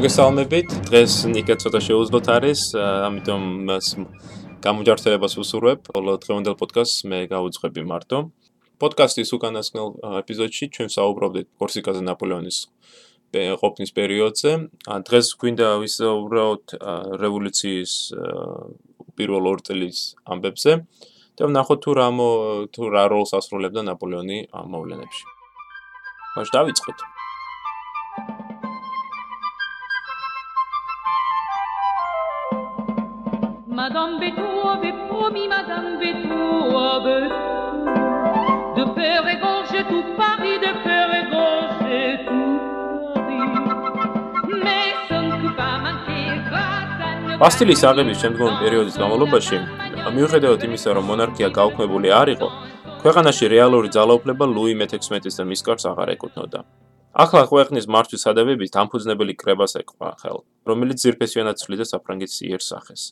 მოგესალმებით. დღეს ნიკა ცოტა შეუძლოთ არის, ამიტომ მას გამოჯართებას უსურვებ. ხოლო დღევანდელ პოდკასტს მე გავუძღვები მარტო. პოდკასტის უკანასკნელ ეპიზოდში ჩვენ საუბრობდით კორსიკაზე ნაპოლეონის ყოფნის პერიოდზე. დღეს გვინდა ვისაუბროთ რევოლუციის პირველ ორ წლის ამბებზე. და ვნახოთ თუ რა თუ რა როლს ასრულებდა ნაპოლეონი ამ მოვლენებში. მაშ დავიწყოთ. Madame Betou avait promis Madame Betou avait de faire égorger tout Paris, de faire égorger tout Paris. Mais ce ne peut pas manquer grâce à nos... ბასტილის აღების შემდგომ პერიოდის განმავლობაში, მიუხედავად იმისა, რომ მონარქია გაუქმებული არ იყო, ქვეყანაში რეალური ძალაუფლება ლუი მე-16-ის და მის კარს აღარ ეკუთვნოდა. ახლა ქვეყნის მართვის სადებების დამფუძნებელი კრებას ეკვა ხელ, რომელიც ძირფესიანად ცვლიდა საფრანგეთის იერსახეს.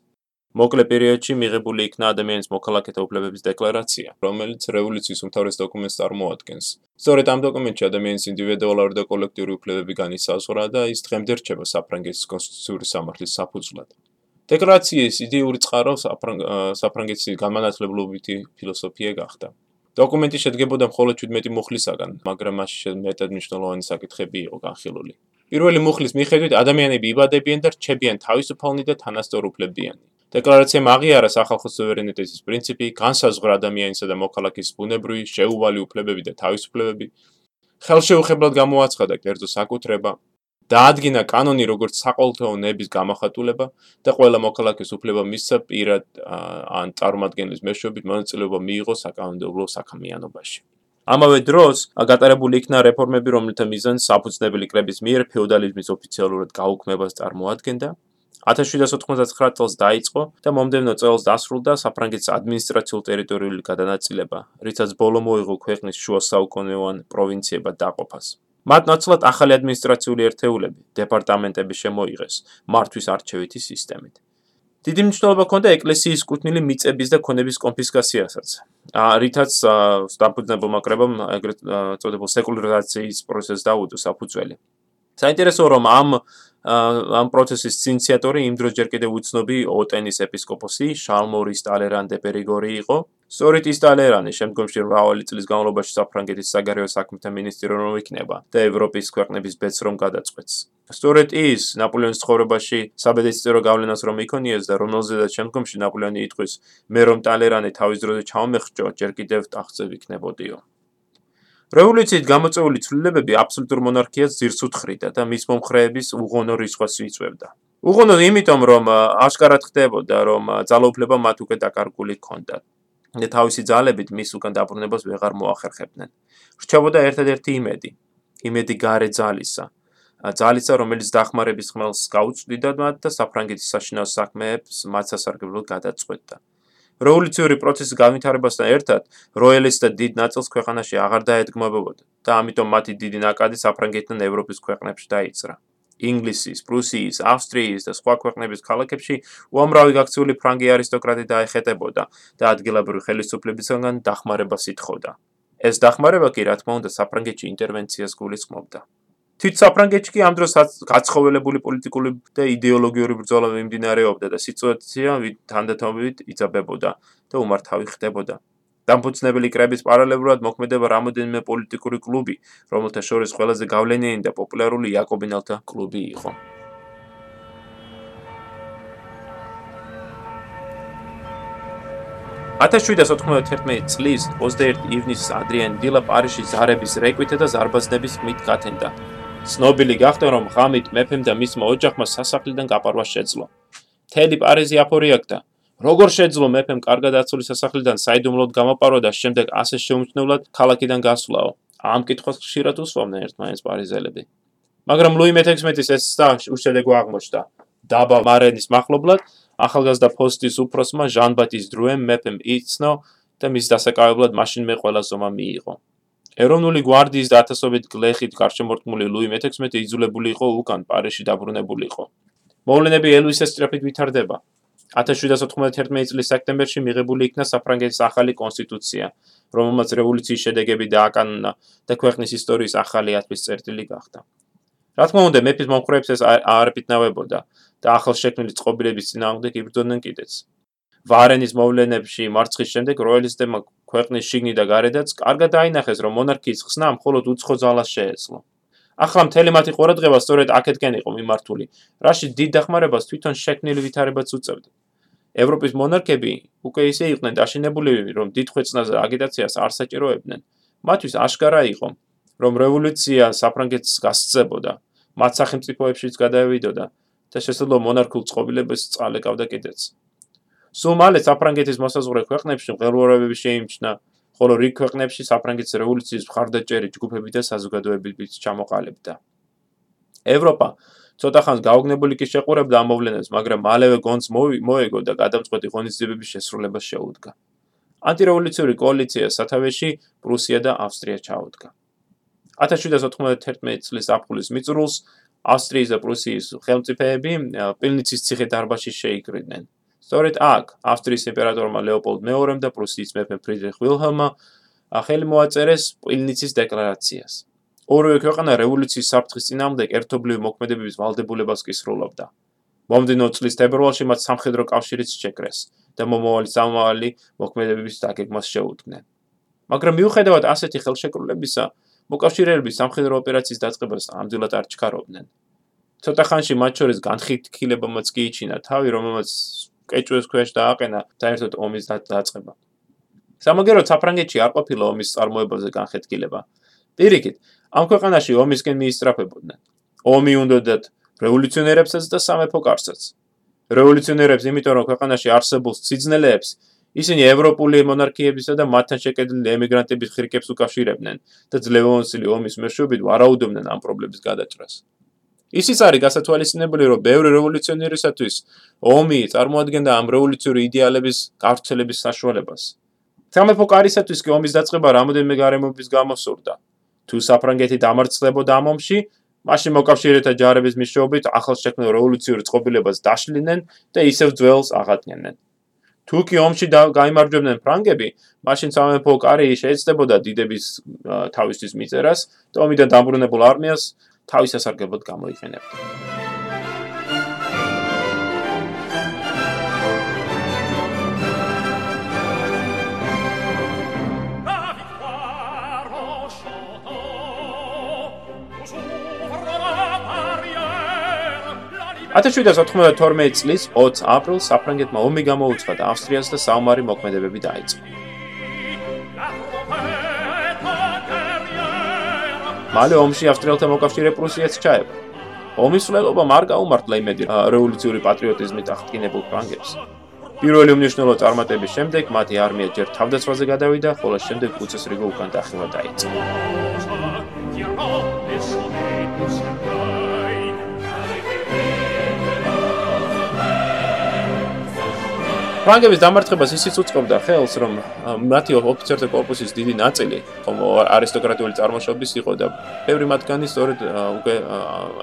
მოკლე პერიოდში მიღებული იქნა ადამიანის მოქალაქეთა უფლებების დეკლარაცია, რომელიც რევოლუციის უმთავრეს დოკუმენტს წარმოადგენს. სწორედ ამ დოკუმენტში ადამიანის ინდივიდუალური და კოლექტიური უფლებები განისაზღვრა და ის დღემდე რჩება საფრანგეთის კონსტიტუციური სამართლის საფუძვლად. დეკლარაციის იდეური წყარო საფრანგეთის განმანათლებლობითი ფილოსოფია გახდა. დოკუმენტი შედგებოდა მხოლოდ 17 მუხლისაგან, მაგრამ მასში მეტად მნიშვნელოვანი საკითხები იყო განხილული. პირველი მუხლის მიხედვით ადამიანები იბადებიან და რჩებიან თავისუფალნი და თანასწორუფლებიანი. დეკლარაციამ აღიარა სახალხო სუვერენიტეტის პრინციპი, განსაზღვრა ადამიანისა და მოქალაქის ბუნებრივი, შეუვალი უფლებები და თავისუფლებები. ხელშეუხებლად გამოაცხადა კერძო საკუთრება, დაადგინა კანონი როგორც საყოველთაო ნების გამოხატულება და ყველა მოქალაქის უფლება მისცა პირად ან წარმოადგენლის მეშვეობით მონაწილეობა მიიღო საკანონმდებლო საქმიანობაში. ამავე დროს გატარებული იქნა რეფორმები, რომელთა მიზანი საფუძვნებელი კრების მიერ ფეოდალიზმის ოფიციალურად გაუქმებას წარმოადგენდა 1799 წელს დაიწყო და მომდევნო წელს დასრულდა საფრანგეთის ადმინისტრაციულ ტერიტორიული გადანაწილება, რითაც ბოლო მოიღო ქვეყნის შუა საუკუნეოვან პროვინციებად დაყოფას. მათ ნაცვლად ახალი ადმინისტრაციული ერთეულები, დეპარტამენტები შემოიღეს მართვის არჩევითი სისტემით. დიდი მნიშვნელობა ჰქონდა ეკლესიის კუთვნილი მიწების და ქონების კონფისკაციასაც. რითაც სტამპუძნებელმა კრებამ ეგრეთ წოდებულ სეკულარიზაციის პროცესს დაუდო საფუძველი. საინტერესოა რომ ამ ამ პროცესის ინიციატორი იმ დროს ჯერ კიდევ უცნობი ოტენის ეპისკოპოსი შალმორის ტალერან დე პერიგორი იყო. სწორედ ის ტალერანი შემდგომში მრავალი წლის განმავლობაში საფრანგეთის საგარეო საქმეთა მინისტრი რომ იქნება და ევროპის ქვეყნების ბედს რომ გადაწყვეტს. სწორედ ის ნაპოლეონის ცხოვრებაში საბედისწერო გავლენას რომ იქონიეს და რომელზედაც შემდგომში ნაპოლეონი იტყვის მე რომ ტალერანი თავის დროზე ჩამომეხჭო ჯერ კიდევ ტახტზე ვიქნებოდიო. რევოლუციით გამოწეული ცვლილებები აბსოლუტურ მონარქიას ძირს უთხრიდა და მის მომხრეების უღონო რისხვას იწევდა. უღონო იმიტომ, რომ აშკარად ხდებოდა, რომ ძალაუფლება მათ უკვე დაკარგული ჰქონდათ. და თავისი ძალებით მის უკან დაბრუნებას ვეღარ მოახერხებდნენ. რჩებოდა ერთადერთი იმედი, იმედი გარე ძალისა. ძალისა, რომელიც დახმარების ხმელს გაუწვდიდა მათ და საფრანგეთის საშინაო საქმეებს მათ სასარგებლოდ გადაწყვეტდა. რევოლუციური პროცესის განვითარებასთან ერთად როიალისტთა დიდ ნაწილს ქვეყანაში აღარ დაედგმებოდა და ამიტომ მათი დიდი ნაკადი საფრანგეთთან ევროპის ქვეყნებში დაიწყრა. ინგლისის, პრუსიის, ავსტრიის და სხვა ქვეყნების ქალაქებში უამრავი გაქცეული ფრანგი არისტოკრატი დაეხეტებოდა და ადგილობრივი ხელისუფლებისგან დახმარებას ითხოვდა. ეს დახმარება კი რა თქმა უნდა საფრანგეთში ინტერვენციას გულისხმობდა. თვით საფრანგეთში კი ამ დროს გაცხოველებული პოლიტიკური და იდეოლოგიური ბრძოლა მიმდინარეობდა და სიტუაცია თანდათანობით იწაბებოდა და უმართავი ხდებოდა. დამფუძნებელი კრების პარალელურად მოქმედება რამოდენიმე პოლიტიკური კლუბი, რომელთა შორის ყველაზე გავლენიანი და პოპულარული იაკობინელთა კლუბი იყო. 1791 წლის 21 ივნისს ადრიან დილა პარიჟის ზარების რეკვითა და ზარბაზნების მით გათენდა. ცნობილი გახდა, რომ ღამით მეფემ და მისმა ოჯახმა სასახლიდან გაპარვა შეძლო. თელი პარიზი აფორიაკდა. როგორ შეძლო მეფემ კარგად აცული სასახლიდან საიდუმლოდ გამოპარვა და შემდეგ ასე შეუმჩნევლად ქალაქიდან გასვლაო? ამ კითხვას ხშირად უსვამდნენ ერთმანეთს პარიზელები. მაგრამ ლუი მე-16-ის ეს უშედეგო აღმოჩნდა. დაბა მარენის מחლობლად ახალგაზრდა ფოსტის უფროსმა ჟან-ბატის დრუემ მეფემ იცნო და მის დასაკავებლად მაშინ მე ყველა ზომა მიიღო. ეროვნული გვარდიის და ათასობით გლეხით გარშემორტყმული ლუი მე-16 იძულებული იყო უკან პარიზში დაბრუნებულიყო. მოვლენები ელვისის სტრაფით ვითარდება. 1791 წლის სექტემბერში მიღებული იქნა საფრანგეთის ახალი კონსტიტუცია, რომელმაც რევოლუციის შედეგები დააკანონა და ქვეყნის ისტორიის ახალი ათვლის წერტილი გახდა. რა თქმა უნდა, მეფის მომხრეებს ეს არ პიტნავებოდა და ახალ შექმნილი წყობილების წინააღმდეგ იბრძოდნენ კიდეც. ვარენის მოვლენებში მარცხის შემდეგ როიალისტებმა ქვეყნის შიგნით და გარედაც კარგად დაინახეს, რომ მონარქიის ხსნა მხოლოდ უცხო ძალას შეეძლო. ახლა მთელი მათი ყურადღება სწორედ აქეთკენ იყო მიმართული, რაშიც დიდ დახმარებას თვითონ შექმნილი ვითარებაც უწევდა. ევროპის მონარქები უკვე ისე იყვნენ დაშინებული, რომ დიდ ხვეწნაზე აგიტაციას არ საჭიროებდნენ. მათთვის აშკარა იყო, რომ რევოლუცია საფრანგეთს გასწებოდა, მათ სახელმწიფოებშიც გადაევიდოდა და შესაძლოა მონარქულ წყობილებას წალეკავდა კიდეც. სულ მალე საფრანგეთის მოსაზღვრე ქვეყნებში ღელვარებები შეიმჩნა, ხოლო რიგ ქვეყნებში საფრანგეთის რევოლუციის მხარდაჭერი ჯგუფები და საზოგადოებებიც ჩამოყალიბდა. ევროპა ცოტა ხანს გაოგნებული კი შეყურებდა ამ მოვლენებს, მაგრამ მალევე გონს მოეგო და გადამწყვეტი ღონისძიებების შესრულებას შეუდგა. ანტირევოლუციური კოალიცია სათავეში პრუსია და ავსტრია ჩაუდგა. 1791 წლის აპრილის მიწურულს ავსტრიის და პრუსიის ხელმწიფეები პილნიცის ციხე დარბაზში შეიკრიბნენ. სწორედ აქ ავსტრიის იმპერატორმა ლეოპოლდ მეორემ და პრუსიის მეფემ ფრიდრიხ ვილჰელმმა ახალი მოაწერეს პილნიცის დეკლარაციას. ორივე ქვეყანა რევოლუციის საფრთხის წინააღმდეგ ერთობლივი მოქმედებების ვალდებულებას კი სრულობდა. მომდენო წლის თებერვალში მათ სამხედრო კავშირიც შეკრეს და მომავალი სამავალი მოქმედებების დაგეგმას შეუდგნენ. მაგრამ მიუხედავად ასეთი ხელშეკრულებისა, მოკავშირეები სამხედრო ოპერაციის დაწყებას ამდენად არ ჩქარობდნენ. ცოტა ხანში მათ შორის განხეთქილებამაც კი იჩინა თავი, რომელმაც კეჭვეს ქვეშ დააყენა საერთოდ ომის დაწყება. სამაგერო საფრანგეთში არ ყოფილა ომის წარმოებაზე განხეთქილება. პირიქით, ამ ქვეყანაში ომისკენ მიისწრაფებოდნენ. ომი უნდათ რევოლუციონერებსაც და სამეფო კარსაც. რევოლუციონერებს, იმიტომ რომ ქვეყანაში არსებულ სიძნელეებს ისინი ევროპული მონარქიებისა და მათთან შეკედილი ემიგრანტების ხირკებს უკავშირებდნენ და ძლევონსილი ომის მეშვეობით ვარაუდობდნენ ამ პრობლემის გადაჭრას. ისიც არის გასათვალისწინებელი, რომ ბევრი რევოლუციონერისათვის ომი წარმოადგენდა ამ რევოლუციური იდეალების გავრცელების საშუალებას. სამეფო კარისათვის კი ომის დაწყება რამოდენიმე გარემოების გამო სურდა. თუ საფრანგეთი დამარცხდებოდა ამ ომში, მაშინ მოკავშირეთა ჯარების მიშრობით ახალშექმნილ რევოლუციურ წყობილებას დაშლინენ და ისევ ძველს აღადგენდნენ. თუ კი ომში გამარჯვებდნენ ფრანგები, მაშინ სამეფო კარი შეეცდებოდა დიდების თავისთვის მიწერას და ომიდან დამბრუნებულ არმიას თავის სასარგებლოდ გამოიყენებდა. ათას 792 წლის 20 აპრილს საფრანგეთმა ომი გამოუცხადა და ავსტრიას და საომარი მოქმედებები დაიწყო. მალე ომში ავსტრიელთა მოკავშირე პრუსიაც ჩაება. ომის სრულობამ არ გაუმართლა იმედი რევოლუციური პატრიოტიზმით აღტკინებულ ფრანგებს. პირველი უმნიშვნელო წარმატების შემდეგ მათი არმია ჯერ თავდაცვაზე გადავიდა, ხოლო შემდეგ უწესრიგო უკან დახევა დაიწყო. ფრანგების დამარცხებას ისიც უწყობდა ხელს, რომ მათი ოფიცერთა корпуსის დიდი ნაწილი არისტოკრატიული წარმოშობის იყო და ბევრი მათგანი სწორედ უკვე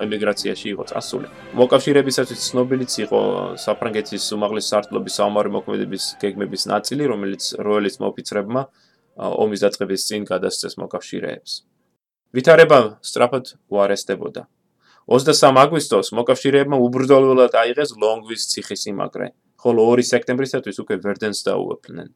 ემიგრაციაში იყო წასული. მოკავშირეებისათვის ცნობილიც იყო საფრანგეთის უმაღლეს სარტლობის საომარი მოქმედების გეგმების ნაწილი, რომელიც როელის მოფიცრებმა ომის დაწყების წინ გადასცეს მოკავშირეებს. ვითარება სწრაფად უარესდებოდა. 23 აგვისტოს მოკავშირეებმა უბრძოლველად აიღეს ლონგვის ციხის სიმაგრე. ხოლო 2 სექტემბრისათვის უკვე ვერდენს დაუვეფლნენ.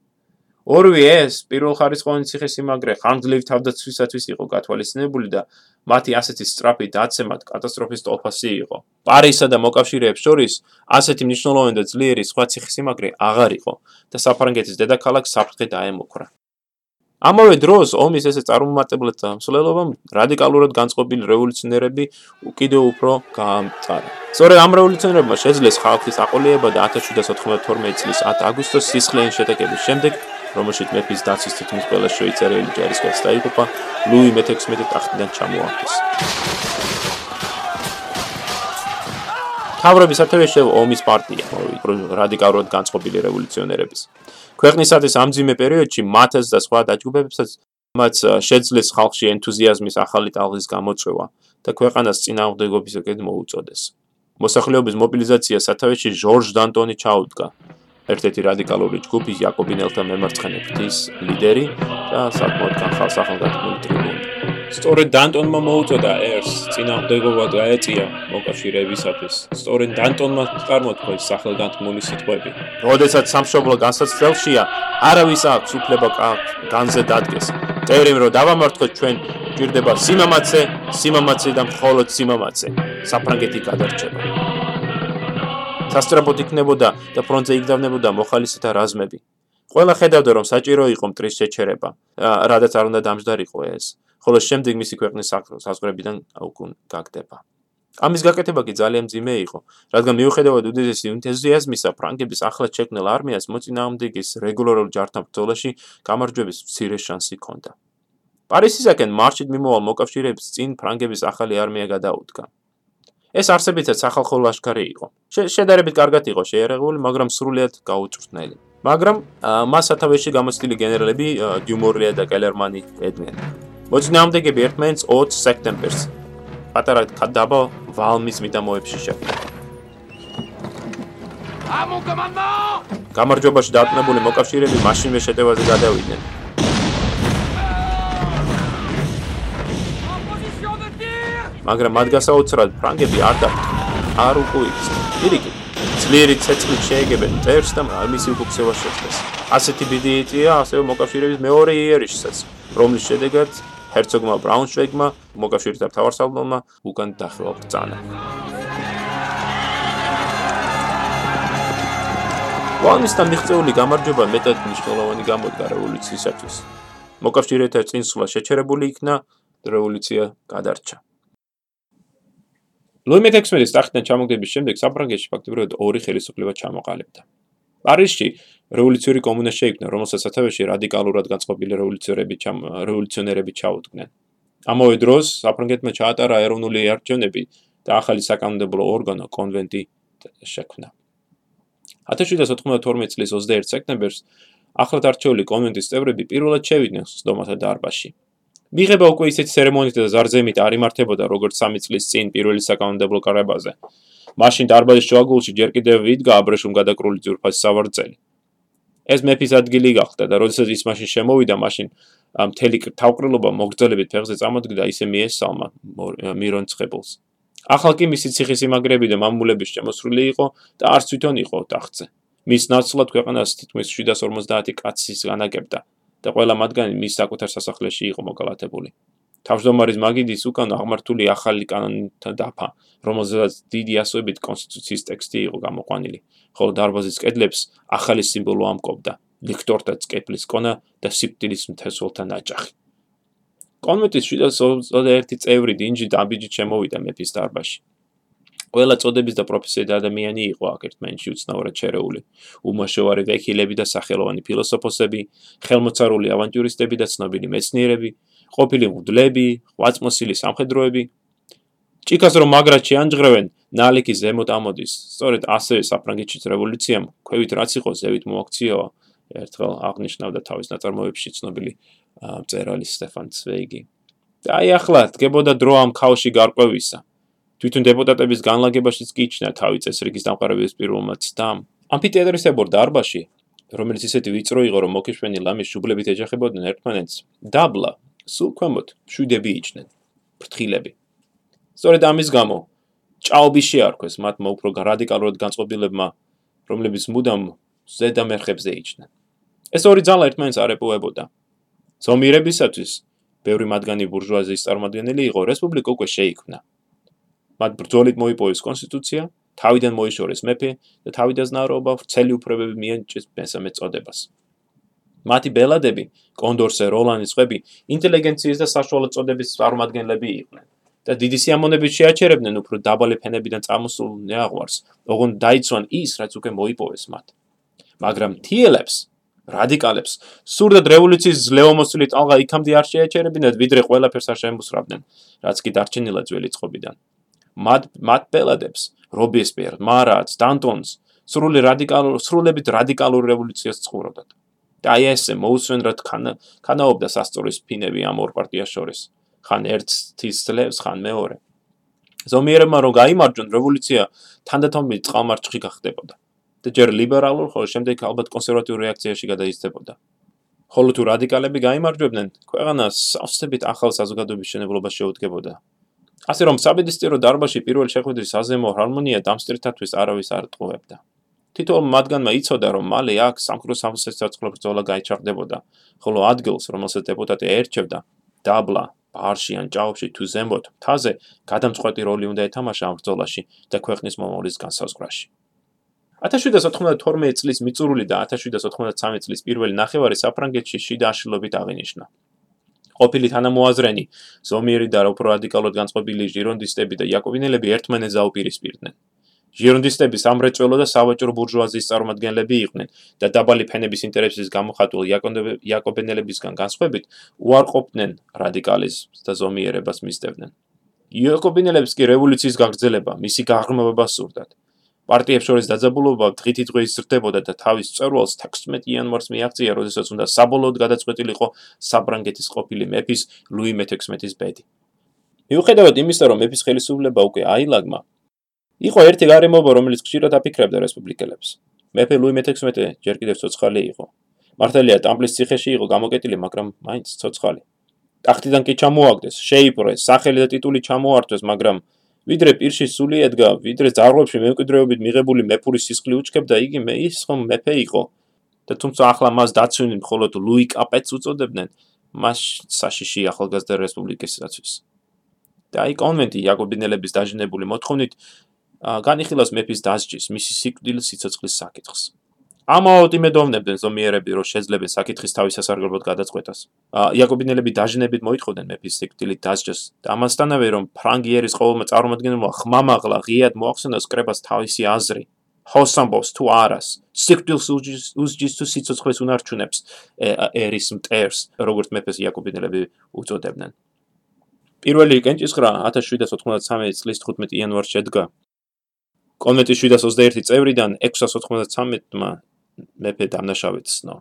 ორივე ეს პირველ ხარისხოვანი ციხესიმაგრე ხანგრძლივი თავდაცვისათვის იყო გათვალისწინებული და მათი ასეთი სწრაფი დაცემად კატასტროფის ტოლფასი იყო. პარიზსა და მოკავშირეებს შორის ასეთი მნიშვნელოვანი და ძლიერი სხვა ციხესიმაგრე აღარ იყო და საფრანგეთის დედაქალაქ საფრთხე დაემუქრა. ამავე დროს ომის ესე წარმომადგენლად დამსვლელობამ რადიკალურად განწყობილი რევოლუციონერები უკიდე უფრო გაამწარა. სწორედ ამ რევოლუციონერებმა შეძლეს ხალხის აყოლება და 1792 წლის 10 აგვისტოს სისხლიანი შეტაკების შემდეგ, რომელშიც მეფის დაცვის თითქმის ყველა შვეიცარიელი ჯარისკაცი დაიღუპა, ლუი მე-16 ტახტიდან ჩამოაგდეს. თავრობის სათავეში ომის პარტია, რადიკალურად განწყობილი რევოლუციონერების. ქვეყნისათვის ამ ძიმე პერიოდში მათაც და სხვა დაჯგუფებებსაც მათ შეძლეს ხალხში ენთუზიაზმის ახალი ტალღის გამოწვევა და ქვეყანას წინააღმდეგობისაკენ მოუწოდეს. მოსახლეობის მობილიზაცია სათავეში ჟორჟ დანტონი ჩაუდგა. ერთ-ერთი რადიკალური ჯგუფი იაკობინელთა მემარცხენე ფრთის ლიდერი და საკმაოდ განხალხალგათმული ტრიბუნი. სწორედ დანტონმა მოუწოდა ერს წინამდებობად გაეწია მოკავშირეებისათვის. სწორედ დანტონმა წარმოთქვა სახელგანთმული სიტყვები. როდესაც სამშობლო განსაცდელშია, არავის აქვს უფლება განზე დადგეს. წერიმ რომ დავამართოთ ჩვენ ჭირდება სიმამაცე, სიმამაცე და მხოლოდ სიმამაცე. საფრანგეთი გადარჩება. სასტრაფოდ იქნებოდა და ფრონტზე იგდავნებოდა მოხალისეთა რაზმები. ყველა ხედავდა რომ საჭირო იყო მტრის შეჩერება, რადგან არ უნდა დამჯდარიყო ეს. ხოლო შემდეგ მისი ქვეყნის საზღვრებიდან უკან გაგდება. ამის გაკეთება კი ძალიან ძიმე იყო, რადგან მიუხედავად უდიდესი ენთუზიაზმისა ფრანგების ახლად შექმნილ არმიას მოწინააღმდეგის რეგულარულ ჯართან ბრძოლაში გამარჯვების მცირე შანსი ჰქონდა. პარიზისაკენ მარშით მიმოვალ მოკავშირეებს წინ ფრანგების ახალი არმია გადაუდგა. ეს არსებითად სახალხო ლაშქარი იყო. შედარებით კარგად იყო შეერაღებული, მაგრამ სრულიად გაუწვრთნელი. მაგრამ მას სათავეში გამოცდილი გენერალები დიუმორლია და კელერმანი ედნენ. მოწინააღმდეგები ერთმანეთს 20 სექტემბერს პატარა დაბა ვალმის მიდამოებში შეხვდა. ამო კომანდო! გამარჯვებაში დარწმუნებული მოკავშირეები მაშინვე შეტევაზე გადავიდნენ. მაგრამ მათ გასაოცრად ფრანგები არ დაგტო. არ უკუიქს. პირიქით, ძლიერი ცეცხლით შეეგებენ წერს და მისი უკუქცევა შეწყდეს. ასეთი ბიდი იწია ასევე მოკავშირეების მეორე იერიშსაც, რომლის შედეგად ჰერცოგმა ბრაუნშვეგმა მოკავშირეთა მთავარსარდალმა უკან დახევა ბრძანა. ვანისთან მიღწეული გამარჯვება მეტად მნიშვნელოვანი გამოდგა რევოლუციისათვის. მოკავშირეთა წინსვლა შეჩერებული იქნა, რევოლუცია გადარჩა. ლუი მე-16-ის ტახტიდან ჩამოგდების შემდეგ საფრანგეთში ფაქტობრივად ორი ხელისუფლება ჩამოყალიბდა. პარიზში რევოლუციური კომუნა შეიქმნა, რომელსაც სათავეში რადიკალურად განწყობილი რევოლუციონერები რევოლუციონერები ჩაუდგნენ. ამავე დროს საფრანგეთმა ჩაატარა ეროვნული არჩევნები და ახალი საკანონმდებლო ორგანო კონვენტი შექმნა. 1792 წლის 21 სექტემბერს ახლად არჩეული კონვენტის წევრები პირველად შევიდნენ სდომათა დარბაზში. მიღება უკვე ისეთი ცერემონიით და ზარზემით არ იმართებოდა როგორც სამი წლის წინ პირველი საკანონმდებლო კარებაზე. მაშინ დარბაზის შუაგულში ჯერ კიდევ ვიდგა აბრეშუმ გადაკრული ძურფას სავარძელი. ეს მეფის ადგილი გახდა და როდესაც ის მაშინ შემოვიდა, მაშინ მთელი თავყრილობა მოგრძელებით ფეხზე წამოდგდა ისე მიესალმა მირონცხებულს. ახალ კი მისი ციხისიმაგრები და მამულების შემოსრული იყო და არც თვითონ იყო ტახტზე. მის ნაცვლად ქვეყანას თითქმის 750 კაცის განაგებდა და ყველა მათგანი მის საკუთარ სასახლეში იყო მოკალათებული. თავმჯდომარის მაგიდის უკან აღმართული ახალი კანონთა დაფა, რომელზეც დიდი ასოებით კონსტიტუციის ტექსტი იყო გამოყვანილი, ხოლო დარბაზის კედლებს ახალი სიმბოლო ამკობდა: ლიქტორთა წკეფლის კონა და სიკვდილის მთესველთა ნაჭახი. კონვენტის 721 წევრი დინჯი დაბიჯი შემოვიდა მეფის დარბაზში. ყველა წოდების და პროფესიის ადამიანი იყო აქ ერთმანეთში უცნაურად შერეული. უმოშოვარი ვექილები და სახელოვანი ფილოსოფოსები, ხელმოწარული ავანტიურისტები და ცნობილი მეცნიერები, ყოფილი მღვდლები, ღვაწმოსილი სამხედროები. ჭიქას რომ მაგრად შეანჯღრევენ, ნალიკი ზემოთ ამოდის. სწორედ ასევე საფრანგეთის რევოლუციამ ქვევით რაც იყო ზევით მოაქციაო. ერთხელ აღნიშნავდა თავის ნაწარმოებში ცნობილი მწერალი სტეფან ცვეიგი. და აი ახლა დგებოდა დრო ამ ქაოსში გარკვევისა. თვითონ დეპუტატების განლაგებაშიც კიჩნა თავი წესრიგის დამყარების პირველმა ცდამ. ამფითეატრისებურ დარბაზში, რომელიც ისეთი ვიწრო იყო, რომ მოკიშვენი ლამის შუბლებით ეჯახებოდნენ ერთმანეთს, დაბლა სულ ქვემოთ შვიდები იჭნენ ფრთხილები. სწორედ ამის გამო ჭაობი შეარქვეს მათმა უფრო რადიკალურად განწყობილებმა რომლებიც მუდამ ზედამერხებზე იჭნენ ეს ორი ძალა ერთმანეთს არ ეპოვებოდა. ზომიერებისათვის ბევრი მათგანი ბურჟუაზიის წარმომადგენელი იყო რესპუბლიკა უკვე შეიქმნა. მათ ბრძოლით მოიპოვეს კონსტიტუცია თავიდან მოიშორეს მეფე და თავიდან ნარობა ვრცელი უფლებები მიენჭეს მესამე წოდებას მათი ბელადები, კონდორსე, როლანი წვები, ინტელიგენციის და საშუალო წოდების წარმომადგენლები იყვნენ. და დიდი სიამონებით შეაჩერებდნენ უფრო დაბალი ფენებიდან წამოსულ ნეაღვარს, ოღონ დაიცვან ის, რაც უკვე მოიპოვეს მათ. მაგრამ თიელებს, რადიკალებს, სურდათ რევოლუციის ძლევამოსილი ტალღა იქამდე არ შეაჩერებინათ, ვიდრე ყველაფერს არ შემოსრავდნენ, რაც კი დარჩენილა ძველი წყობიდან. მათ მათ ბელადებს, რობესპიერ, მარაც, დანტონს, სრული რადიკალურ, სრულებით რადიკალურ რევოლუციას წყურობდათ. და აი ესე მოусვენრად ხან ხანაობდა სასწორის ფინები ამ ორ პარტიას შორის ხან ერთის ძლევს ხან მეორე ზომიერებმა რომ გამოიმარჯვონ რევოლუცია თანდათანობით წყალმარჩხი გახდებოდა და ჯერ ლიბერალურ ხოლო შემდეგ ალბათ კონსერვატიულ რეაქციაში გადაიზრდებოდა ხოლო თუ რადიკალები გამოიმარჯვებდნენ, ქვეყანა სავსებით ახალ საზოგადოების შენებლობას შეუდგებოდა. ასე რომ საბედისწერო დარბაზში პირველ შეხვედრის აზემო ჰარმონია დამსწრეთათვის არავის არ ტყუებდა. თითოეულ მათგანმა იცოდა, რომ მალე აქ სამხედრო სამსაცმელო ბრძოლა გაიჩაღდებოდა, ხოლო ადგილს, რომელსაც დეპუტატი აერჩევდა, დაბლა, ბარში ან ჭაობში თუ ზემოთ, თაზე გადამწყვეტი როლი უნდა ეთამაშა ამ ბრძოლაში და ქვეყნის მომავლის განსაზღვრაში. 1792 წლის მიწურული და 1793 წლის პირველი ნახევარი საფრანგეთში შიდა აშლობით აღინიშნა. ყოფილი თანამოაზრენი, ზომიერი და უფრო რადიკალურად განწყობილი ჟირონდისტები და იაკობინელები ერთმანეთს აუპირისპირდნენ. ჟირონდისტები სამრეწველო და სავაჭრო ბურჟუაზიის წარმომადგენლები იყვნენ და დაბალი ფენების ინტერესების გამოხატულ იაკობინელებისგან განსხვავებით უარყოფდნენ რადიკალიზმს და ზომიერებას მისდევდნენ. იაკობინელებს კი რევოლუციის გაგრძელება, მისი გაღრმავება სურდათ. პარტიებს შორის დაძაბულობა დღითი დღე იზრდებოდა და თავის წევრალს 16 იანვარს მიაღწია, როდესაც უნდა საბოლოოდ გადაწყვეტილიყო საბრანგეთის ყოფილი მეფის ლუი მე-16-ის ბედი. მიუხედავად იმისა, რომ მეფის ხელისუფლება უკვე აილაგმა, იყო ერთი გარემოება, რომელიც ხშირად აფიქრებდა რესპუბლიკელებს. მეფე ლუი მე-16 ჯერ კიდევ ცოცხალი იყო. მართალია, ტამპლის ციხეში იყო გამოკეტილი, მაგრამ მაინც ცოცხალი. ტახტიდან კი ჩამოაგდეს, შეიპრეს, სახელი და ტიტული ჩამოართვეს, მაგრამ ვიდრე პირში სული ედგა, ვიდრე ძარღვებში მემკვიდრეობით მიღებული მეფური სისხლი უჩქებდა, იგი მე ის ხომ მეფე იყო. და თუმცა ახლა მას დაცვინდნენ მხოლოდ ლუი კაპეტს უწოდებდნენ, მას საშიში ახალგაზრდა რესპუბლიკისათვის. და აი კონვენტი იაკობინელების დაჟინებული მოთხოვნით განიხილავს მეფის დასჯის, მისი სიკვდილის სიცოცხლის საკითხს. ამაოდ იმედოვნებდნენ ზომიერები, რომ შეძლებენ საკითხის თავის სასარგებლოდ გადაწყვეტას. იაკობინელები დაჟინებით მოითხოვდნენ მეფის სიკვდილით დასჯას და ამასთანავე რომ ფრანგიერის ყოველმა წარმომადგენელმა ხმამაღლა ღიად მოახსენოს კრებას თავისი აზრი. ჰოსამბოს თუ არას, სიკვდილს უსჯის თუ სიცოცხლეს უნარჩუნებს ერის მტერს, როგორც მეფეს იაკობინელები უწოდებდნენ. პირველი კენჭისხრა 1793 წლის 15 იანვარს შედგა. კონვენტის 721 წევრიდან 693-მა მეფე დამნაშავედ ცნო.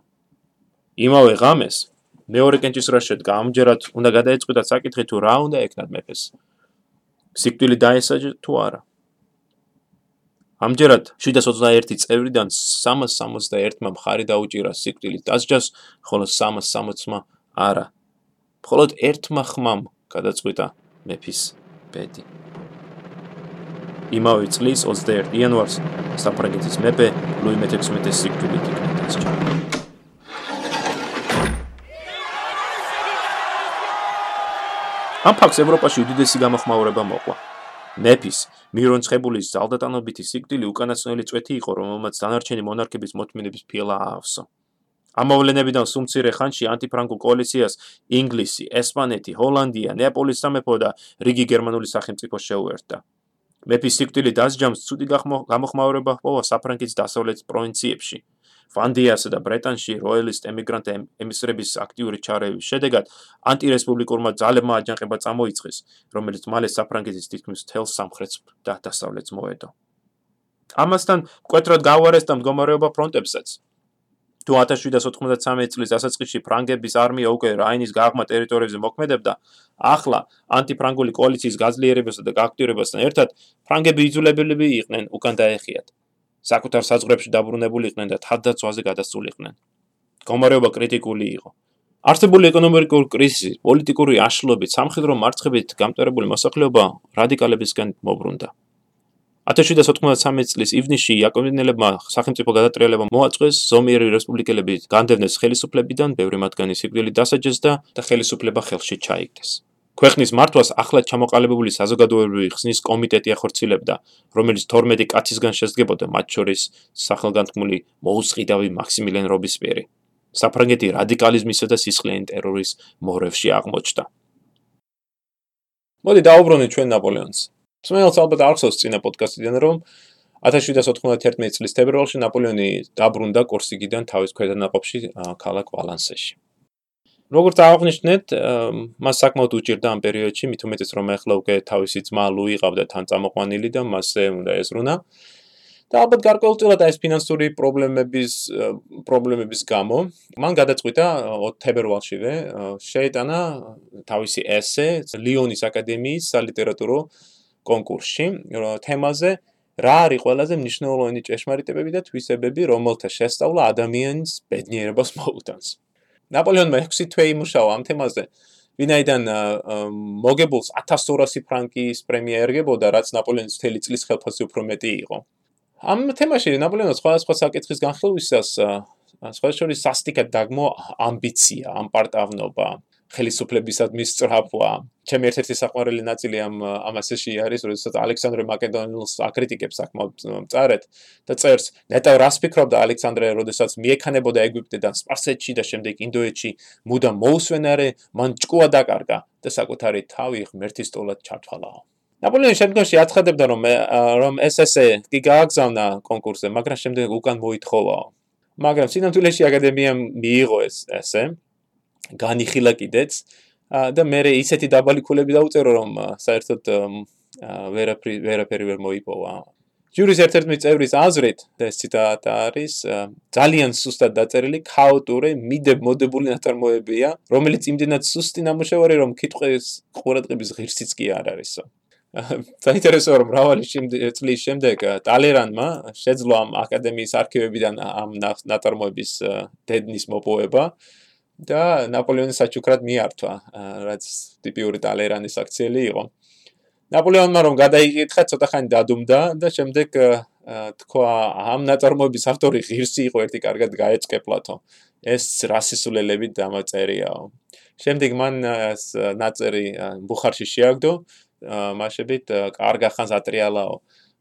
იმავე ღამეს მეორე კენჭისყრა შედგა, ამჯერად უნდა გადაეწყვიტა საკითხი თუ რა უნდა ეკნათ მეფეს. სიკვდილი დაესაჯა თუ არა. ამჯერად 721 წევრიდან 361-მა მხარი დაუჭირა სიკვდილის დასჯას, ხოლო 360-მა არა. მხოლოდ ერთმა ხმამ გადაწყვიტა მეფის ბედი. იმავე წლის 21 იანვარს საფრანგეთის მეფე ლუი მე-16-ის სიკვდილით იქნა დასჯა. ამ ფაქტს ევროპაში უდიდესი გამოხმაურება მოყვა. მეფის მირონცხებულის ძალდატანობითი სიკვდილი უკანასკნელი წვეთი იყო, რომელმაც დანარჩენი მონარქების მოთმინების ფილა აავსო. ამოვლენებიდან სუმცირე ხანში ანტიფრანგულ კოალიციას ინგლისი, ესპანეთი, ჰოლანდია, ნეაპოლის სამეფო და რიგი გერმანული სახელმწიფო შეუერთდა. მეფის სიკვდილი დასჯამს ცუდი გამოხმაურება ჰპოვა საფრანგეთის დასავლეთ პროვინციებში. ვანდიასა და ბრეტანში როიალისტ ემიგრანტ ემისრების აქტიური ჩარევის შედეგად ანტირესპუბლიკურმა ძალებმა აჯანყება წამოიწყეს, რომელიც მალე საფრანგეთის თითქმის მთელ სამხრეთს და დასავლეთს მოედო. ამასთან მკვეთრად გავარეს და მდგომარეობა ფრონტებსაც. თუ 1793 წლის დასაწყისში ფრანგების არმია უკვე რაინის გაღმა ტერიტორიებზე მოქმედებდა, ახლა ანტიფრანგული კოალიციის გაძლიერებასა და გააქტიურებასთან ერთად ფრანგები იძულებელები იყვნენ უკან დაეხიათ. საკუთარ საზღვრებში დაბრუნებული იყვნენ და თავდაცვაზე გადასულიყვნენ. კომარეობა კრიტიკული იყო. არსებული ეკონომიკური კრიზისი, პოლიტიკური აშლობით, სამხედრო მარცხებით გამტერებული მოსახლეობა რადიკალებისგან მოbrunდა. 1793 წლის ივნისში იაკობინელებმა სახელმწიფო გადატრიალება მოაწყვეს ზომიერი რესპუბლიკელები განდევნეს ხელისუფლებიდან, ბევრი მათგანი სიკვდილით დასაჯეს და ხელისუფლება ხელში ჩაიგდეს. ქვეყნის მართვას ახლად ჩამოყალიბებული საზოგადოებრივი ხსნის კომიტეტი ახორციელებდა, რომელიც 12 კაცისგან შედგებოდა, მათ შორის სახელგანთქმული მოუწყიდავი მაქსიმილიან რობისპიერი. საფრანგეთი რადიკალიზმისა და სისხლიანი ტერორის მორევში აღმოჩნდა. მოდი დაუბრუნდეთ ჩვენ ნაპოლეონს. სმეილს ალბათ არ ხსოვს წინა პოდკასტიდან რომ 1791 წლის თებერვალში ნაპოლეონი დაბრუნდა კორსიგიდან თავის ქვედანაყოფში ქალაქ ვალანსეში. როგორც აღნიშნეთ, მას საკმაოდ უჭირდა ამ პერიოდში, მით უმეტეს რომ ეხლა უკვე თავისი ძმა ლუი ყავდა თან წამოყვანილი და მასზე უნდა ესრუნა. და ალბათ გარკვეულწილად ეს ფინანსური პრობლემების პრობლემების გამო მან გადაწყვიტა თებერვალშივე შეეტანა თავისი ესე ლიონის აკადემიის სალიტერატურო კონკურსში თემაზე რა არის ყველაზე მნიშვნელოვანი ჭეშმარიტებები და თვისებები, რომელთა შესწავლა ადამიანის ბედნიერებას მოუტანს. ნაპოლეონმა 6 თვე იმუშავა ამ თემაზე. ვინაიდან მოგებულს 1200 ფრანკის პრემია ერგებოდა, რაც ნაპოლეონის მთელი წლის ხელფასზე უფრო მეტი იყო. ამ თემაში ნაპოლეონმა სხვადასხვა საკითხის განხილვისას სხვა შორის სასტიკად დაგმო ამბიცია, ამპარტავნობა, ხელისუფლებისადმი სწრაფვა. ჩემი ერთ-ერთი საყვარელი ნაწილი ამ ამასეში არის, როდესაც ალექსანდრე მაკედონიელს აკრიტიკებს საკმაოდ მწარეთ და წერს: "ნეტა რას ფიქრობდა ალექსანდრე, როდესაც მიექანებოდა ეგვიპტედან სპარსეთში და შემდეგ ინდოეთში, მუდამ მოусვენარე, მან ჭკუა დაკარგა და საკუთარი თავი ღმერთის ტოლად ჩათვალაო." ნაპოლეონი შემდგომში აცხადებდა, რომ რომ ეს ესე კი გააგზავნა კონკურსზე, მაგრამ შემდეგ უკან მოითხოვაო. მაგრამ სინამდვილეში აკადემიამ მიიღო ეს ესე განიხილა კიდეც. და მე ისეთი დაბალი ქულები დაუწერო რომ საერთოდ ვერაფერი ვერაფერი ვერ მოიპოვა. ჯურის ერთ-ერთი წევრის აზრით ეს ციტატა არის ძალიან სუსტად დაწერილი ქაოტური მიდე მოდებული ნაწარმოებია რომელიც იმდენად სუსტი ნამუშევარი რომ კითხვის ყურადღების ღირსიც კი არ არისო. საინტერესოა რომ მრავალი წლის შემდეგ ტალერანმა შეძლო ამ აკადემიის არქივებიდან ამ ნაწარმოების დედნის მოპოვება და ნაპოლეონის საჩუქრად მიართვა, რაც ტიპიური ტალერანის აქციელი იყო. ნაპოლეონმა რომ გადაიგითხა, ცოტა ხანი დადუმდა და შემდეგ თქვა, ამ ნაწარმოების ავტორი ღირსი იყო, ერთი კარგად გაეწკეპლათო. ეს რასისულელები დამაწერიაო. შემდეგ მან ნაწერი ბუხარში შეაგდო, მაშებით კარგა ხანს ატრიალაო.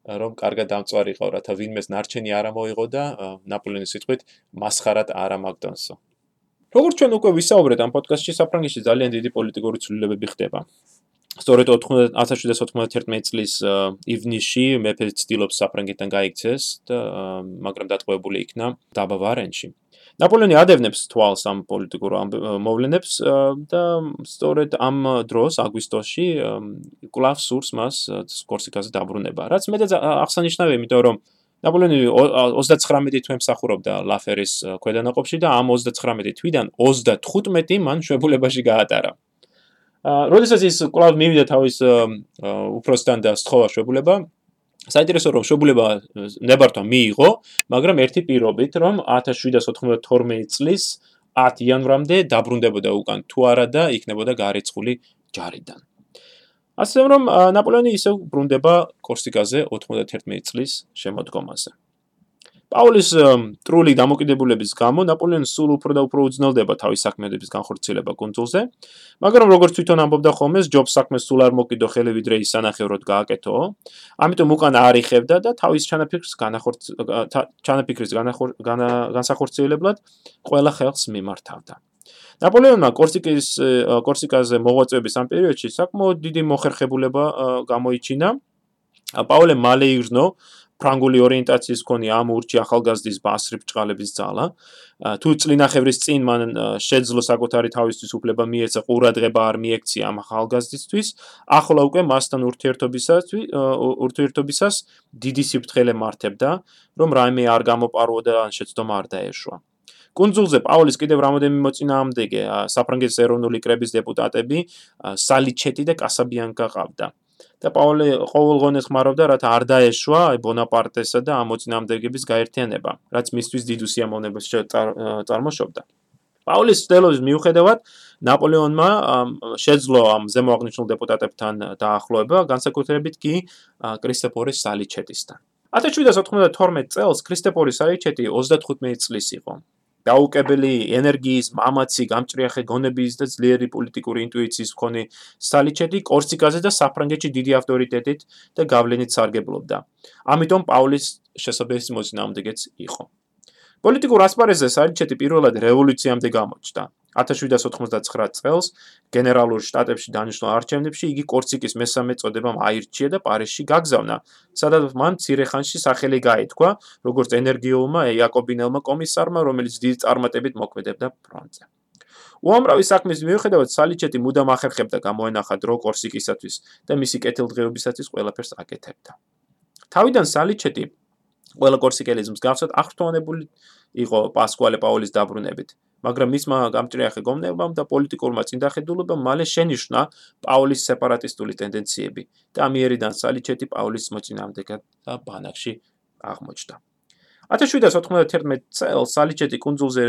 რომ კარგად დამწვარიყო, რათა ვინმეს ნარჩენი არ მოიღო და ნაპოლეონის სიტყვით მასხარად არ ამაგდონსო. როგორც ჩვენ უკვე ვისაუბრეთ ამ პოდკასტში, საფრანგეთში ძალიან დიდი პოლიტიკური ცვლილებები ხდება. სწორედ 1791 წლის ივნისში მეფე ცდილობს საფრანგეთთან გაიქცეს და მაგრამ დატყვევებული იქნა დაბა ვარენში. ნაპოლეონი ადევნებს თვალს ამ პოლიტიკურ მოვლენებს და სწორედ ამ დროს აგვისტოში კლავს სურს მას კორსიკაზე დაბრუნება. რაც მეტად აღსანიშნავია, იმიტომ რომ ნაპოლეონი 39 თვე მსახურობდა ლაფერის ქვედანაყოფში და ამ 39 თვიდან 35 მან შვებულებაში გაატარა. აა, როდესაც ის კლავ მივიდა თავის უფროსთან და სთხოვა შვებულება, საინტერესო რომ შვებულება ნებართვა მიიღო, მაგრამ ერთი პირობით, რომ 1792 წლის 10 იანვრამდე დაბრუნდებოდა უკან თუ არა და იქნებოდა გარეცხული ჯარიდან. ასე რომ ნაპოლეონი ისევ ბრუნდება კორსიკაზე 91 წლის შემოდგომაზე. პაულის ტრული დამოკიდებულების გამო ნაპოლეონი სულ უფრო და უფრო უძნელდება თავის საქმეების განხორციელება კონძულზე, მაგრამ როგორც თვითონ ამბობდა ხოლმე, ჯობს საქმეს სულ არ მოკიდო ხელი ვიდრე ის სანახევროდ გააკეთო. ამიტომ უკან არიხებდა და თავის ჩანაფიქრს განახორც ჩანაფიქრის განსახორციელებლად ყველა ხელს მიმართავდა. ნაპოლეონმა კორსიკის კორსიკაზე მოღვაწეობის ამ პერიოდში საკმაოდ დიდი მოხერხებულება გამოიჩინა. პაოლე მალე იგრძნო ფრანგული ორიენტაციის მქონე ამ ურჩი ახალგაზრდის ბასრი ბჭყალების ძალა. თუ წლინახევრის წინ მან შეძლო საკუთარი თავისთვის უფლება მიეცა ყურადღება არ მიექცია ამ ახალგაზრდისთვის, ახლა უკვე მასთან ურთიერთობისას ურთიერთობისას დიდი სიფრთხილე მართებდა, რომ რაიმე არ გამოპარვა და ან შეცდომა არ დაეშვა. კონძულზე პაულის კიდევ რამოდენიმე მოწინააღმდეგე საფრანგეთის ეროვნული კრების დეპუტატები სალიჩეტი და კასაბიანკა ყავდა. და პაულე ყოველგონეს ხმარობდა რათა არ დაეშვა ბონაპარტესა და ამ მოწინააღმდეგების გაერთიანება, რაც მისთვის დიდ უსიამოვნებას წარმოშობდა. პაულის ცდილობის მიუხედავად ნაპოლეონმა შეძლო ამ ზემოაღნიშნულ დეპუტატებთან დაახლოება, განსაკუთრებით კი კრისტეფორის სალიჩეტისთან. 1792 წელს კრისტეფორის სალიჩეტი 35 წლის იყო. დაუკებელი ენერგიის, მამაცი, გამჭრიახე გონების და ძლიერი პოლიტიკური ინტუიციის მქონე სალიჩეთი კორსიკაზე და საფრანგეთში დიდი ავტორიტეტით და გავლენით სარგებლობდა. ამიტომ პაულის შესაბამისი მოწინააღმდეგეც იყო. პოლიტიკურ ასპარეზზე სალიჩეთი პირველად რევოლუციამდე გამოჩნდა. 1789 წელს გენერალურ შტატებში დანიშნულ არჩევნებში იგი კორსიკის მესამე წოდებამ აირჩია და პარიზში გაგზავნა, სადაც მან ცირეხანში სახელი გაითქვა, როგორც ენერგიულმა იაკობინელმა კომისარმა, რომელიც დიდი წარმატებით მოქმედებდა ფრონტზე. უამრავი საქმის მიუხედავად სალიჩეთი მუდამ ახერხებდა გამოენახა დრო კორსიკისათვის და მისი კეთილდღეობისათვის ყველაფერს აკეთებდა. თავიდან სალიჩეთი ყველა კორსიკელის მსგავსად აღრთვანებული იყო პასკუალე პაულის დაბრუნებით. მაგრამ მისმა გამჭრიახე გომნებამ და პოლიტიკურმა წინდახედულებამ მალე შენიშნა პაულის სეპარატისტული ტენდენციები და ამიერიდან სალიჩეთი პაულის მოწინააღმდეგე და ბანაკში აღმოჩნდა. 1791 წელს სალიჩეტი კონძულზე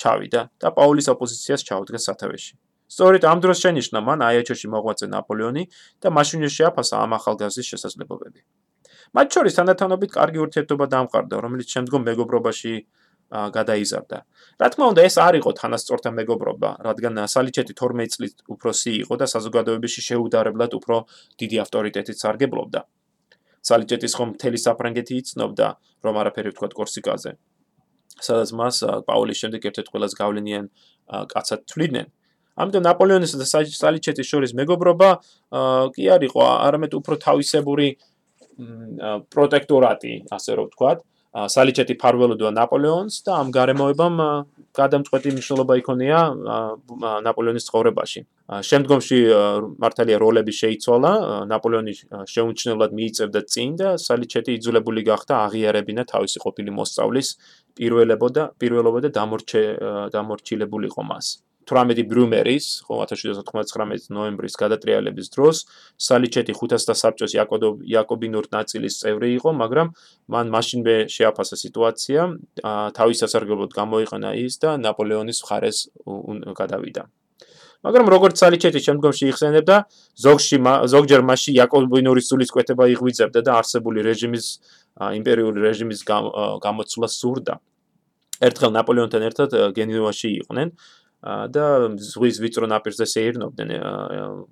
ჩავიდა და პაულის ოპოზიციას ჩაუდგა სათავეში. სწორედ ამ დროს შენიშნა მან აიაჩოში მოღვაწე ნაპოლეონი და მაშინ შეაფასა ამ ახალგაზრდის შესაძლებლობები. მათ შორის თანდათანობით კარგი ურთიერთობა დამყარდა, რომელიც შემდგომ მეგობრობაში გადაიზარდა. რა თქმა უნდა, ეს არ იყო თანასწორთა მეგობრობა, რადგან სალიჩეტი 12 წლის უფროსი იყო და საზოგადოებაში შეუდარებლად უფრო დიდი ავტორიტეტით სარგებლობდა. სალიჯეტის ხომ მთელი საფრანგეთი იცნობდა, რომ არაფერი ვთქვა კორსიკაზე. სადაც მას პაულის შემდეგ ერთ-ერთ ყველაზე გავლენიან კაცად თვლიდნენ. ამიტომ ნაპოლეონისა და სალიჯეტის შორის მეგობრობა კი არ იყო, არამედ უფრო თავისებური პროტექტორატი, ასე რომ ვთქვათ. სალიჩეტი ფარველოდო ნაპოლეონს და ამ გარემოებამ გადამწყვეტი მნიშვნელობა იქონია ნაპოლეონის ცხოვრებაში. შემდგომში მართალია როლები შეიცვალა, ნაპოლეონი შეუმჩნევლად მიიწევდა წინ და სალიჩეტი იძულებული გახდა აღიარებინა თავისი ყოფილი მოსწავლის პირველობო და პირველობო და დამორჩილებულიყო მას. 18 ბრუმერის, ხო 1799 ნოემბრის გადატრიალების დროს სალიჩეტი 500 საბჭოს იაკობინურ ნაწილის წევრი იყო, მაგრამ მან მაშინვე შეაფასა სიტუაცია, თავის სასარგებლოდ გამოიყენა ის და ნაპოლეონის მხარეს გადავიდა. მაგრამ როგორც სალიჩეტი შემდგომში იხსენებდა, ზოგში ზოგჯერ მასში იაკობინურის სულისკვეთება იღვიძებდა და არსებული რეჟიმის იმპერიული რეჟიმის გამოცვლა სურდა. ერთხელ ნაპოლეონთან ერთად გენუაში იყვნენ და ზღვის ვიწრო ნაპირზე შეირნობდნენ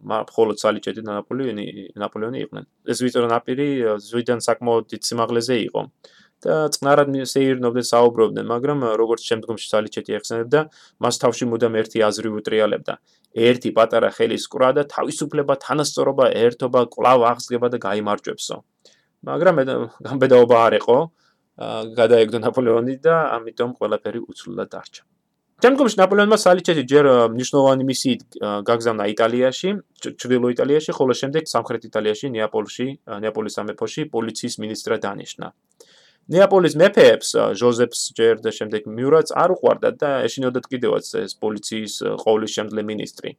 მხოლოდ სალიჩეთი და ნაპოლეონი ნაპოლეონი იყვნენ. ეს ვიწრო ნაპირი ზღვიდან საკმაოდ სიმაღლეზე იყო. და წნარად შეირნობდნენ საუბრობდნენ მაგრამ როგორც შემდგომში სალიჩეთი ეხსენებდა მას თავში მუდამ ერთი აზრი უტრიალებდა. ერთი პატარა ხელის კვრა და თავისუფლება თანასწორობა ერთობა კლავ აღსგება და გამოიმარჯვებსო მაგრამ გამბედაობა არ იყო გადაეგდო ნაპოლეონი და ამიტომ ყველაფერი უცვლელად დარჩა შემდგომში ნაპოლეონმა სალიჩეთი ჯერ ნიშნულოვანი მისიით გაგზავნა იტალიაში, ჩრდილო იტალიაში, ხოლო შემდეგ სამხრეთ იტალიაში, ნეაპოლში, ნეაპოლის სამეფოში პოლიციის მინისტრად დანიშნა. ნეაპოლის მეფეებს, ჟოზეფს ჯერ და შემდეგ მიურაც არ უყვარდა და ეშინოდათ კიდევაც ეს პოლიციის ყოვლის შემძლე მინისტრი.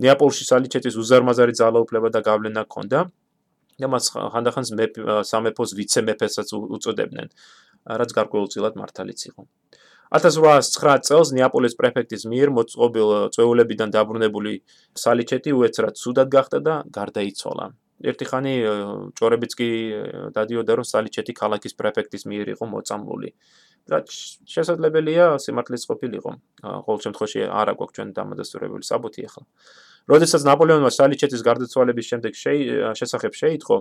ნეაპოლში სალიჩეთის უზარმაზარი ძალაუფლება და გავლენა ჰქონდა. და მას ხანდახანს სამეფოს ვიცე-მეფესაც უწოდებდნენ, რაც გარკვეულწილად მართალიც იყო. 1809 წელს ნეაპოლის პრეფექტის მიერ მოწყობილ წვეულებიდან დაბრუნებული სალიჩეთი უეცრად სუდად გახდა და გარდაიცვალა. ერთი ხანი ჭორებიც კი დადიოდა რომ სალიჩეთი ქალაქის პრეფექტის მიერ იყო მოწამლული. და შესაძლებელია სიმართლეს ყოფილიყო. ყოველ შემთხვევაში არა გვაქვს ჩვენ დამადასტურებელი საბუთი ახლა. როდესაც ნაპოლეონმა სალიჩეთის გარდაცვალების შემდეგ შესახებ შეიტყო,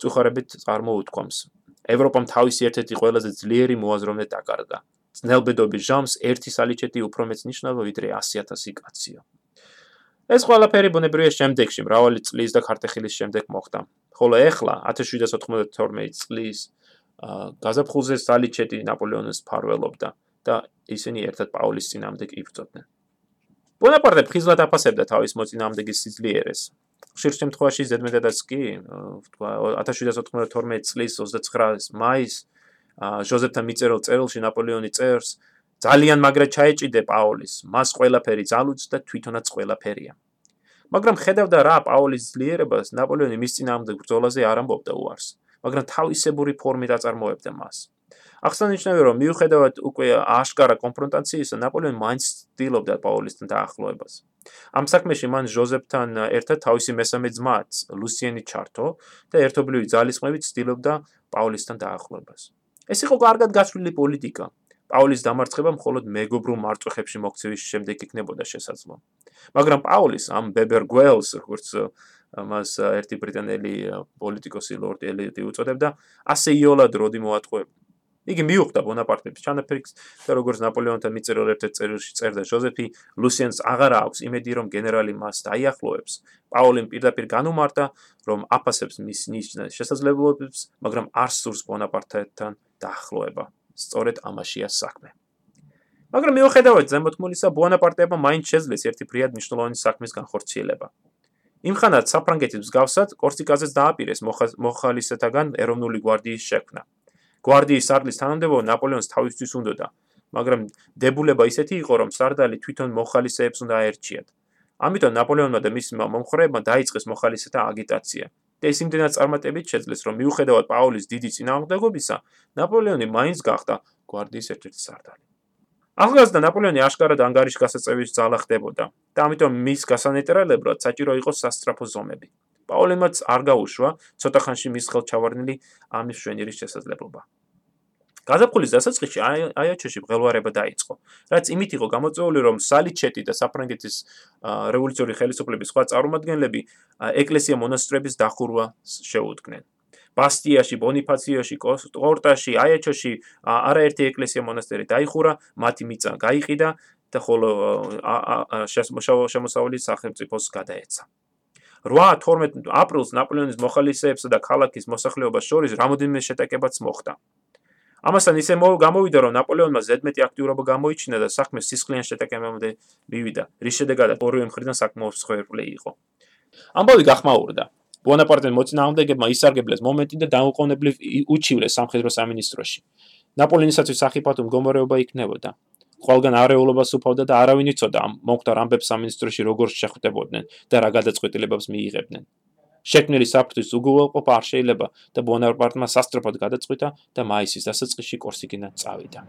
წუხარებით წარმოუთქვამს. ევროპამ თავისი ერთ-ერთი ყველაზე ძლიერი მოაზროვნე დაკარგა. ძნელბედობის ჟამს ერთი სალიჩეთი უფრო მეც ნიშნავდა ვიდრე 100000 კაციო. ეს ყველაფერი ბუნებრივია შემდეგში მრავალი წლის და ქარტეხილის შემდეგ მოხდა. ხოლო ეხლა 1792 წლის გაზაფხულზე სალიჩეთი ნაპოლეონის ფარველობდა და ისინი ერთად პაულის წინამდე იბრძოდნენ. ბონაპარტე ფხიზლად აფასებდა თავის მოწინააღმდეგის სიძლიერეს. ხშირ შემთხვევაში ზედმეტადაც კი, თქვა 1792 წლის 29 მაისს ჟოზეფთან მიწერილ წერილში ნაპოლეონი წერს ძალიან მაგრად ჩაეჭიდე პაოლის მას ყველაფერი ძალუძდა თვითონაც ყველაფერია მაგრამ ხედავდა რა პაოლის ძლიერებას ნაპოლეონი მის წინააღმდეგ ბრძოლაზე არ ამბობდა უარს მაგრამ თავისებური ფორმით აწარმოებდა მას. აღსანიშნავია რომ მიუხედავად უკვე აშკარა კონფრონტაციისა ნაპოლეონი მაინც ცდილობდა პაოლისთან დაახლოებას. ამ საქმეში მან ჟოზეფთან ერთად თავისი მესამე ძმაც ლუსიენი ჩართო და ერთობლივი ძალისხმევით ცდილობდა პაოლისთან დაახლოებას ეს იყო კარგად გასვლილი პოლიტიკა. პაულის დამარცხება მხოლოდ მეგობრულ მარწუხებში მოქცევის შემდეგ იქნებოდა შესაძლო. მაგრამ პაულის ამ ბებერ გველს, როგორც მას ერთი ბრიტანელი პოლიტიკოსი ლორდი ელიტი უწოდებდა, ასე იოლად როდი მოატყუებ. იგი მიუხვდა ბონაპარტების ჩანაფიქს და როგორც ნაპოლეონთან მიწერილ ერთ-ერთ წერილში წერდა ჟოზეფი, ლუსიენს აღარ აქვს იმედი რომ გენერალი მას დაიახლოვებს. პაულიმ პირდაპირ განუმარტა, რომ აფასებს მის ნიშნეს შესაძლებლობებს, მაგრამ არ სურს ბონაპარტთან დაახლოება. სწორედ ამაშია საქმე. მაგრამ მიუხედავად ზემოთმულისა, ბონაპარტეებმა მაინც შეძლეს ერთი ფრიად მნიშვნელოვანი საქმის განხორციელება. იმხანად საფრანგეთის მსგავსად, კორსიკაზეც დააპირეს მოხალისეთაგან ეროვნული გვარდიის შექმნა. გვარდიის სარდლის თანამდებობა ნაპოლეონს თავისთვის უნდოდა, მაგრამ დებულება ისეთი იყო, რომ სარდალი თვითონ მოხალისეებს უნდა აერჩიათ. ამიტომ ნაპოლეონმა და მისმა მომხრეებმა დაიწყეს მოხალისეთა აგიტაცია. და ეს იმდენად წარმატებით შეძლეს, რომ მიუხედავად პაულის დიდი წინააღმდეგობისა, ნაპოლეონი მაინც გახდა გვარდიის ერთ-ერთი სარდალი. ახალგაზრდა ნაპოლეონი აშკარად ანგარიშ გასაწევის ძალა ხდებოდა და ამიტომ მის გასანეტრალებლად საჭირო იყო სასტრაფო ზომები. პაულემაც არ გაუშვა ცოტა ხანში მის ხელჩავარდნილი ამის შვენირის შესაძლებლობა. გაზაფხულის დასაწყისში აიაჩოში ბღელვარება დაიწყო, რაც იმით იყო გამოწვეული, რომ სალიჩეტი და საფრანგეთის რევოლუციური ხელისუფლების სხვა წარმომადგენლები ეკლესია მონასტრების დახურვა შეუდგნენ. ბასტიაში, ბონიფაციოში, კორტაში, აიაჩოში არაერთი ეკლესია მონასტერი დაიხურა, მათი მიწა გაიყიდა და ხოლო შემოსავლის სახელმწიფოს გადაეცა. 8-12 აპრილს ნაპოლეონის მოხალისეებსა და ქალაქის მოსახლეობას შორის რამოდენიმე შეტაკებაც მოხდა. ამასთან ისე გამოვიდა, რომ ნაპოლეონმა ზედმეტი აქტიურობა გამოიჩინა და საქმე სისხლიან შეტაკებამდე მივიდა, რის შედეგადაც ორივე მხრიდან საკმაოდ მსხვერპლი იყო. ამბავი გახმაურდა. ბონაპარტემ მოწინააღმდეგებმა ისარგებლეს მომენტი და დაუყოვნებლივ უჩივლეს სამხედრო სამინისტროში. ნაპოლეონისათვის საფრთხე მდგომარეობა იქნებოდა. ყველგან არეულობას უფავდა და არავინ იცოდა ამ მომხდარ ამბებს სამინისტროში როგორ შეხვდებოდნენ და რა გადაწყვეტილებებს მიიღებდნენ. შექმნილი საფრთხის უგულოყოფა არ შეიძლება და ბონაპარტმა სასწრაფოდ გადაწყვიტა და მაისის დასაწყისში კორსიკიდან წავიდა.